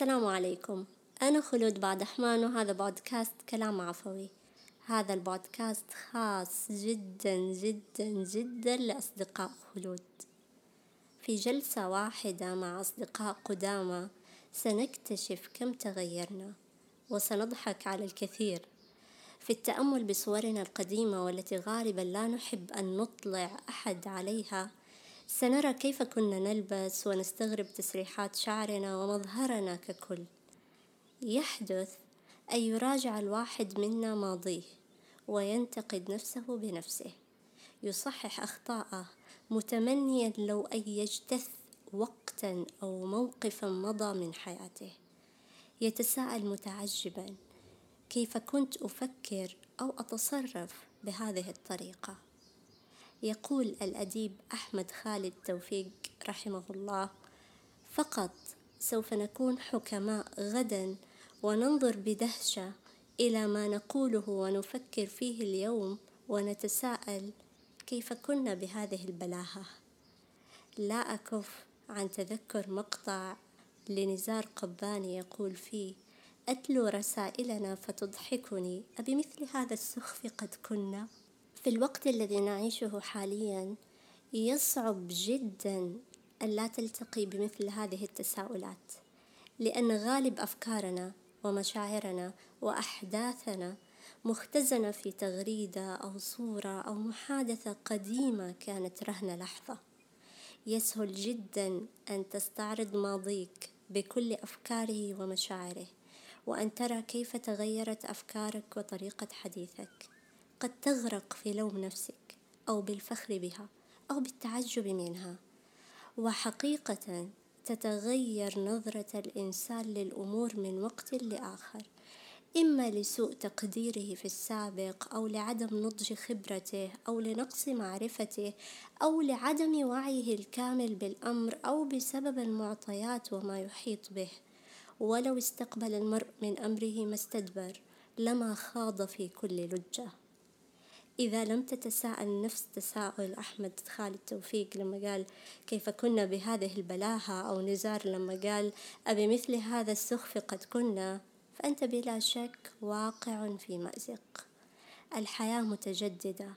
السلام عليكم. أنا خلود بعد أحمان وهذا بودكاست كلام عفوي. هذا البودكاست خاص جدا جدا جدا لأصدقاء خلود. في جلسة واحدة مع أصدقاء قدامى سنكتشف كم تغيرنا وسنضحك على الكثير. في التأمل بصورنا القديمة والتي غالبا لا نحب أن نطلع أحد عليها سنرى كيف كنا نلبس ونستغرب تسريحات شعرنا ومظهرنا ككل. يحدث أن يراجع الواحد منا ماضيه وينتقد نفسه بنفسه. يصحح أخطاءه متمنيا لو أن يجتث وقتا أو موقفا مضى من حياته. يتساءل متعجبا كيف كنت أفكر أو أتصرف بهذه الطريقة؟ يقول الأديب أحمد خالد توفيق رحمه الله فقط سوف نكون حكماء غدا وننظر بدهشة إلى ما نقوله ونفكر فيه اليوم ونتساءل كيف كنا بهذه البلاهة. لا أكف عن تذكر مقطع لنزار قباني يقول فيه أتلو رسائلنا فتضحكني أبمثل هذا السخف قد كنا؟ في الوقت الذي نعيشه حاليا يصعب جدا أن لا تلتقي بمثل هذه التساؤلات لأن غالب أفكارنا ومشاعرنا وأحداثنا مختزنة في تغريدة أو صورة أو محادثة قديمة كانت رهن لحظة. يسهل جدا أن تستعرض ماضيك بكل أفكاره ومشاعره وأن ترى كيف تغيرت أفكارك وطريقة حديثك. قد تغرق في لوم نفسك أو بالفخر بها أو بالتعجب منها. وحقيقة تتغير نظرة الإنسان للأمور من وقت لآخر إما لسوء تقديره في السابق أو لعدم نضج خبرته أو لنقص معرفته أو لعدم وعيه الكامل بالأمر أو بسبب المعطيات وما يحيط به. ولو استقبل المرء من أمره ما استدبر لما خاض في كل لجة. إذا لم تتساءل نفس تساؤل أحمد خالد توفيق لما قال كيف كنا بهذه البلاهة أو نزار لما قال أبي مثل هذا السخف قد كنا فأنت بلا شك واقع في مأزق. الحياة متجددة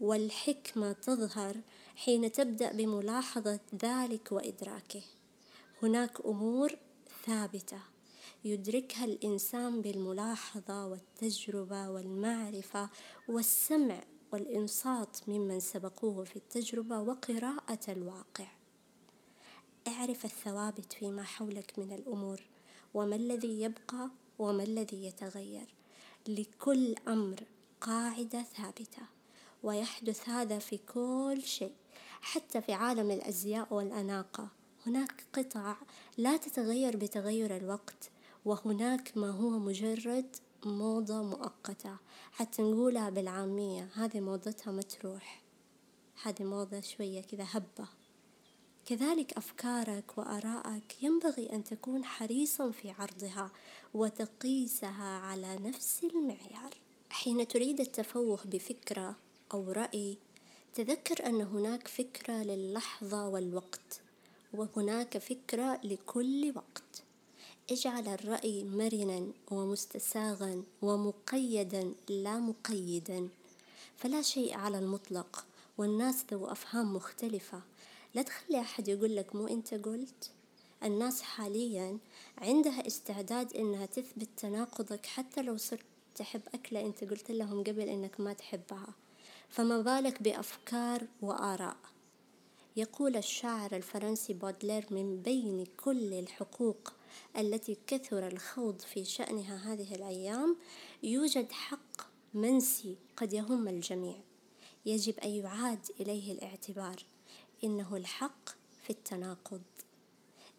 والحكمة تظهر حين تبدأ بملاحظة ذلك وإدراكه. هناك أمور ثابتة يدركها الإنسان بالملاحظة والتجربة والمعرفة والسمع والإنصات ممن سبقوه في التجربة وقراءة الواقع. اعرف الثوابت فيما حولك من الأمور وما الذي يبقى وما الذي يتغير. لكل أمر قاعدة ثابتة ويحدث هذا في كل شيء حتى في عالم الأزياء والأناقة. هناك قطع لا تتغير بتغير الوقت وهناك ما هو مجرد موضة مؤقتة. حتى نقولها بالعامية هذه موضتها متروح هذه موضة شوية كذا هبة. كذلك أفكارك وآرائك ينبغي أن تكون حريصا في عرضها وتقيسها على نفس المعيار. حين تريد التفوه بفكرة أو رأي تذكر أن هناك فكرة للحظة والوقت وهناك فكرة لكل وقت. اجعل الرأي مرنا ومستساغا ومقيدا لا مقيدا. فلا شيء على المطلق والناس ذو أفهام مختلفة. لا تخلي أحد يقول لك مو أنت قلت. الناس حاليا عندها استعداد إنها تثبت تناقضك حتى لو صرت تحب أكلة أنت قلت لهم قبل إنك ما تحبها. فما بالك بأفكار وآراء. يقول الشاعر الفرنسي بودلير من بين كل الحقوق التي كثر الخوض في شأنها هذه الأيام يوجد حق منسي قد يهم الجميع. يجب أن يعاد إليه الاعتبار. إنه الحق في التناقض.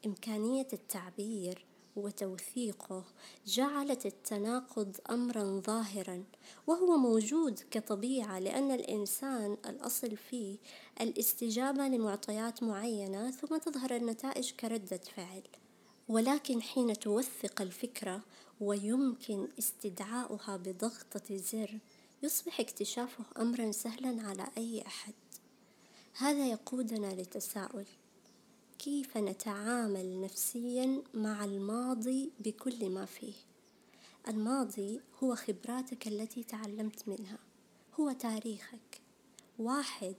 إمكانية التعبير وتوثيقه جعلت التناقض أمرا ظاهرا وهو موجود كطبيعة لأن الإنسان الأصل فيه الاستجابة لمعطيات معينة ثم تظهر النتائج كردة فعل. ولكن حين توثق الفكرة ويمكن استدعاؤها بضغطة زر يصبح اكتشافه أمرا سهلا على أي أحد. هذا يقودنا لتساؤل كيف نتعامل نفسيا مع الماضي بكل ما فيه؟ الماضي هو خبراتك التي تعلمت منها هو تاريخك. واحد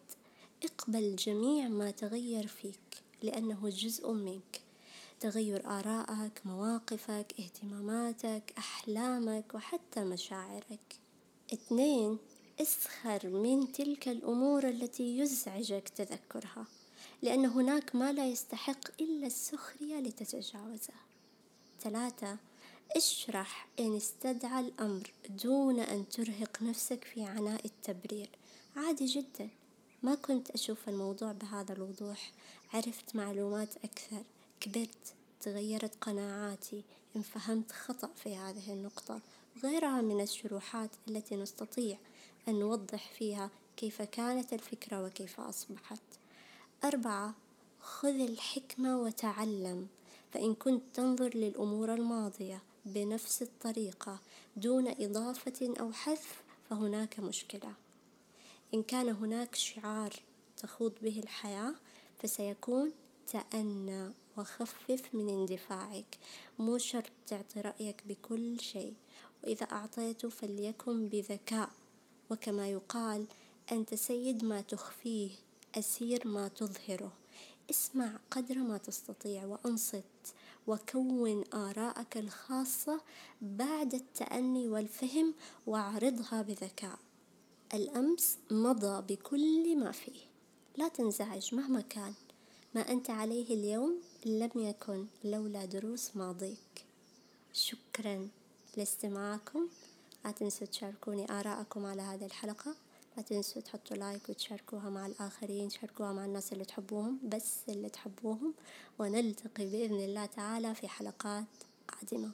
اقبل جميع ما تغير فيك لأنه جزء منك. تغير آرائك مواقفك اهتماماتك أحلامك وحتى مشاعرك. اثنين اسخر من تلك الأمور التي يزعجك تذكرها لأن هناك ما لا يستحق إلا السخرية لتتجاوزه. ثلاثة اشرح إن استدعى الأمر دون أن ترهق نفسك في عناء التبرير. عادي جدا. ما كنت أشوف الموضوع بهذا الوضوح. عرفت معلومات أكثر. كبرت تغيرت قناعاتي إن فهمت خطأ في هذه النقطة. غيرها من الشروحات التي نستطيع أن نوضح فيها كيف كانت الفكرة وكيف أصبحت. أربعة خذ الحكمة وتعلم. فإن كنت تنظر للأمور الماضية بنفس الطريقة دون إضافة أو حذف فهناك مشكلة. إن كان هناك شعار تخوض به الحياة فسيكون تأنى وخفف من اندفاعك. مو شرط تعطي رأيك بكل شيء. وإذا أعطيته فليكن بذكاء. وكما يقال أنت سيد ما تخفيه أسير ما تظهره. اسمع قدر ما تستطيع وأنصت. وكون آراءك الخاصة بعد التأني والفهم واعرضها بذكاء. الأمس مضى بكل ما فيه. لا تنزعج مهما كان. ما أنت عليه اليوم لم يكن لولا دروس ماضيك. شكرا لاستماعكم. لا تنسوا تشاركوني آراءكم على هذه الحلقة. لا تنسوا تحطوا لايك وتشاركوها مع الآخرين شاركوها مع الناس اللي تحبوهم بس اللي تحبوهم. ونلتقي بإذن الله تعالى في حلقات قادمة.